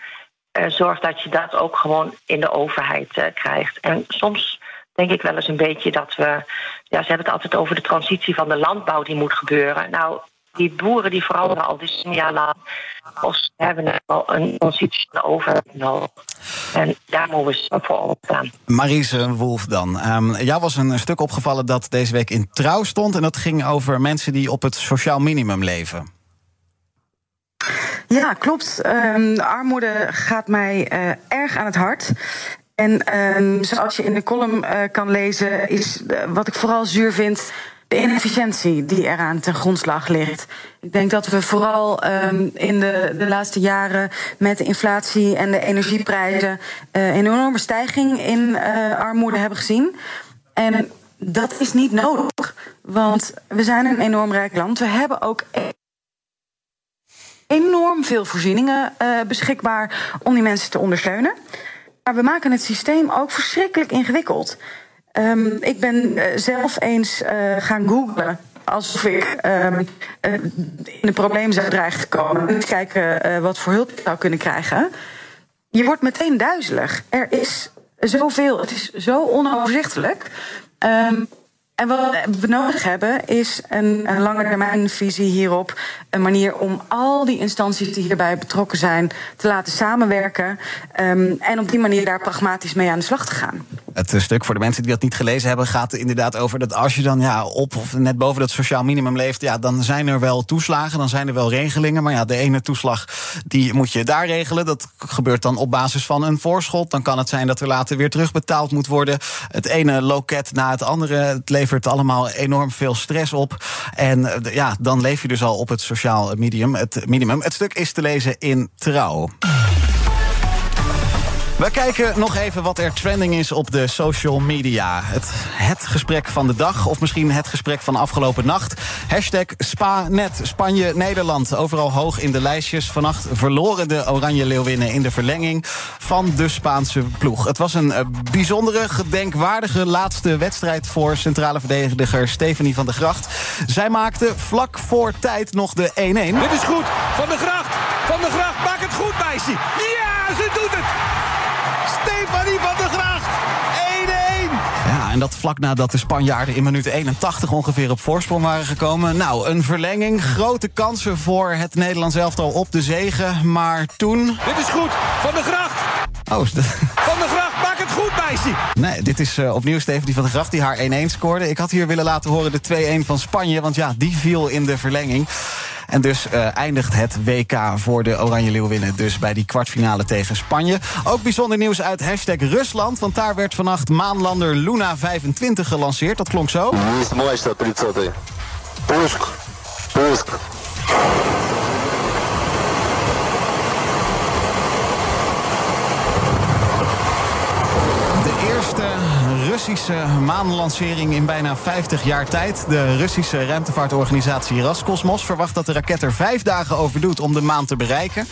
Uh, zorg dat je dat ook gewoon in de overheid uh, krijgt. En soms denk ik wel eens een beetje dat we. Ja, ze hebben het altijd over de transitie van de landbouw die moet gebeuren. Nou, die boeren die vooral al decennia lang. Of hebben al een transitie overheid nodig. En daar moeten we voor opstaan. Marise Wolf dan. Um, jou was een stuk opgevallen dat deze week in trouw stond. En dat ging over mensen die op het sociaal minimum leven. Ja, klopt. Um, armoede gaat mij uh, erg aan het hart. En ehm, zoals je in de column eh, kan lezen, is eh, wat ik vooral zuur vind. De inefficiëntie die eraan ten grondslag ligt. Ik denk dat we vooral ehm, in de, de laatste jaren met de inflatie en de energieprijzen eh, een enorme stijging in armoede hebben gezien. En dat is niet nodig, want we zijn een enorm rijk land. We hebben ook enorm veel voorzieningen beschikbaar om die mensen te ondersteunen. Maar we maken het systeem ook verschrikkelijk ingewikkeld. Um, ik ben uh, zelf eens uh, gaan googlen. Alsof ik um, in een probleem zou dreigen te komen. En kijken wat voor hulp ik zou kunnen krijgen. Je wordt meteen duizelig. Er is zoveel. Het is zo onoverzichtelijk. Um, en wat we nodig hebben is een, een lange termijn visie hierop. Een manier om al die instanties die hierbij betrokken zijn te laten samenwerken. Um, en op die manier daar pragmatisch mee aan de slag te gaan. Het stuk voor de mensen die dat niet gelezen hebben gaat inderdaad over dat als je dan ja, op of net boven dat sociaal minimum leeft, ja, dan zijn er wel toeslagen, dan zijn er wel regelingen. Maar ja, de ene toeslag die moet je daar regelen. Dat gebeurt dan op basis van een voorschot. Dan kan het zijn dat er later weer terugbetaald moet worden. Het ene loket na het andere. Het allemaal enorm veel stress op. En ja, dan leef je dus al op het sociaal minimum. Het, minimum. het stuk is te lezen in Trouw. We kijken nog even wat er trending is op de social media. Het, het gesprek van de dag, of misschien het gesprek van afgelopen nacht. Hashtag SpaNet, Spanje, Nederland. Overal hoog in de lijstjes. Vannacht verloren de Oranje Leeuwinnen in de verlenging van de Spaanse ploeg. Het was een bijzondere, gedenkwaardige laatste wedstrijd voor centrale verdediger Stephanie van der Gracht. Zij maakte vlak voor tijd nog de 1-1. Dit is goed, Van der Gracht. Van der Gracht, maak het goed, meisje. Ja, ze doet het. Van der Gracht. 1-1. Ja, en dat vlak nadat de Spanjaarden in minuut 81 ongeveer op voorsprong waren gekomen. Nou, een verlenging. Grote kansen voor het Nederlands elftal op de zegen. Maar toen... Dit is goed. Van der Gracht. Oh, Van der Gracht, Nee, dit is uh, opnieuw Stephanie van der Gracht die haar 1-1 scoorde. Ik had hier willen laten horen de 2-1 van Spanje, want ja, die viel in de verlenging. En dus uh, eindigt het WK voor de Oranje Leeuwinnen dus bij die kwartfinale tegen Spanje. Ook bijzonder nieuws uit hashtag Rusland, want daar werd vannacht maanlander Luna 25 gelanceerd. Dat klonk zo. Pusk. Pusk. Russische maanlancering in bijna 50 jaar tijd. De Russische ruimtevaartorganisatie Raskosmos verwacht dat de raket er vijf dagen over doet om de maan te bereiken.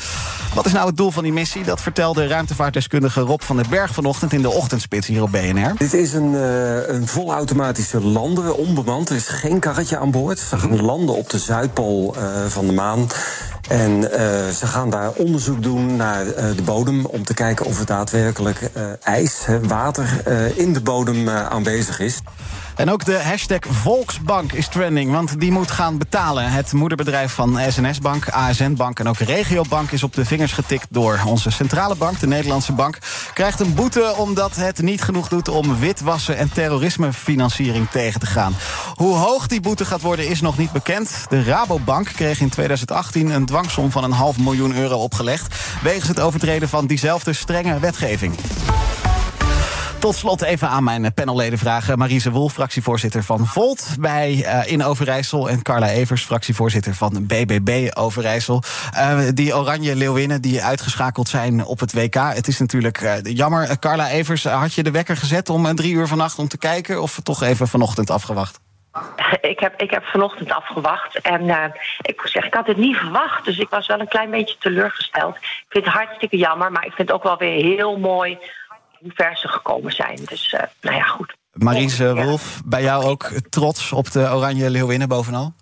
Wat is nou het doel van die missie? Dat vertelde ruimtevaartdeskundige Rob van den Berg vanochtend in de ochtendspits hier op BNR. Dit is een, uh, een volautomatische lander, onbemand. Er is geen karretje aan boord. Ze gaan landen op de Zuidpool uh, van de maan. En uh, ze gaan daar onderzoek doen naar de bodem om te kijken of er daadwerkelijk ijs, water in de bodem aanwezig is. En ook de hashtag Volksbank is trending, want die moet gaan betalen. Het moederbedrijf van SNS Bank, ASN Bank en ook Regiobank is op de vingers getikt door onze centrale bank, de Nederlandse bank. Krijgt een boete omdat het niet genoeg doet om witwassen en terrorismefinanciering tegen te gaan. Hoe hoog die boete gaat worden is nog niet bekend. De Rabobank kreeg in 2018 een dwangsom van een half miljoen euro opgelegd. wegens het overtreden van diezelfde strenge wetgeving. Tot slot even aan mijn panelleden vragen. Marise Wolf, fractievoorzitter van Volt bij uh, in Overijssel. En Carla Evers, fractievoorzitter van BBB Overijssel. Uh, die oranje leeuwinnen die uitgeschakeld zijn op het WK. Het is natuurlijk uh, jammer. Carla Evers, had je de wekker gezet om drie uur vannacht om te kijken? Of toch even vanochtend afgewacht? Ik heb, ik heb vanochtend afgewacht en ik zeggen, ik had het niet verwacht. Dus ik was wel een klein beetje teleurgesteld. Ik vind het hartstikke jammer, maar ik vind het ook wel weer heel mooi hoe ver ze gekomen zijn. Dus uh, nou ja, goed. Maries Wolf, bij jou ook trots op de Oranje Leeuwinnen bovenal?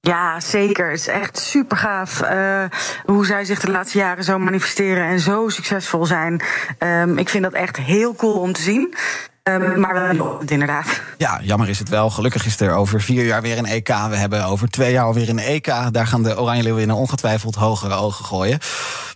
Ja, zeker. Het is echt super gaaf uh, hoe zij zich de laatste jaren zo manifesteren en zo succesvol zijn. Um, ik vind dat echt heel cool om te zien. Ehm, maar wel inderdaad. Ja, jammer is het wel. Gelukkig is er over vier jaar weer een EK. We hebben over twee jaar alweer een EK. Daar gaan de Oranje Leeuwinnen ongetwijfeld hogere ogen gooien.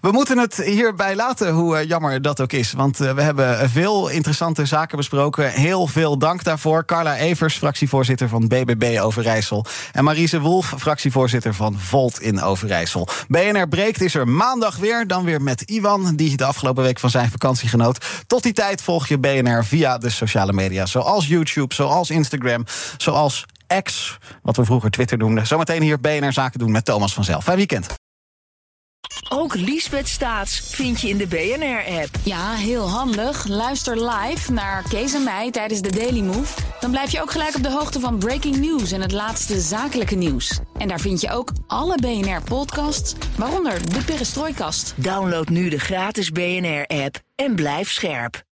We moeten het hierbij laten, hoe eh, jammer dat ook is. Want eh, we hebben veel interessante zaken besproken. Heel veel dank daarvoor. Carla Evers, fractievoorzitter van BBB Overijssel. En Marise Wolf, fractievoorzitter van Volt in Overijssel. BNR Breekt is er maandag weer. Dan weer met Iwan, die de afgelopen week van zijn vakantie genoot. Tot die tijd volg je BNR via de sociale media. Zoals YouTube, zoals Instagram, zoals X, wat we vroeger Twitter noemden. Zometeen hier BNR Zaken doen met Thomas vanzelf. Fijn weekend. Ook Liesbeth Staats vind je in de BNR-app. Ja, heel handig. Luister live naar Kees en mij tijdens de Daily Move. Dan blijf je ook gelijk op de hoogte van breaking news en het laatste zakelijke nieuws. En daar vind je ook alle BNR-podcasts, waaronder de Perestrooikast. Download nu de gratis BNR-app en blijf scherp.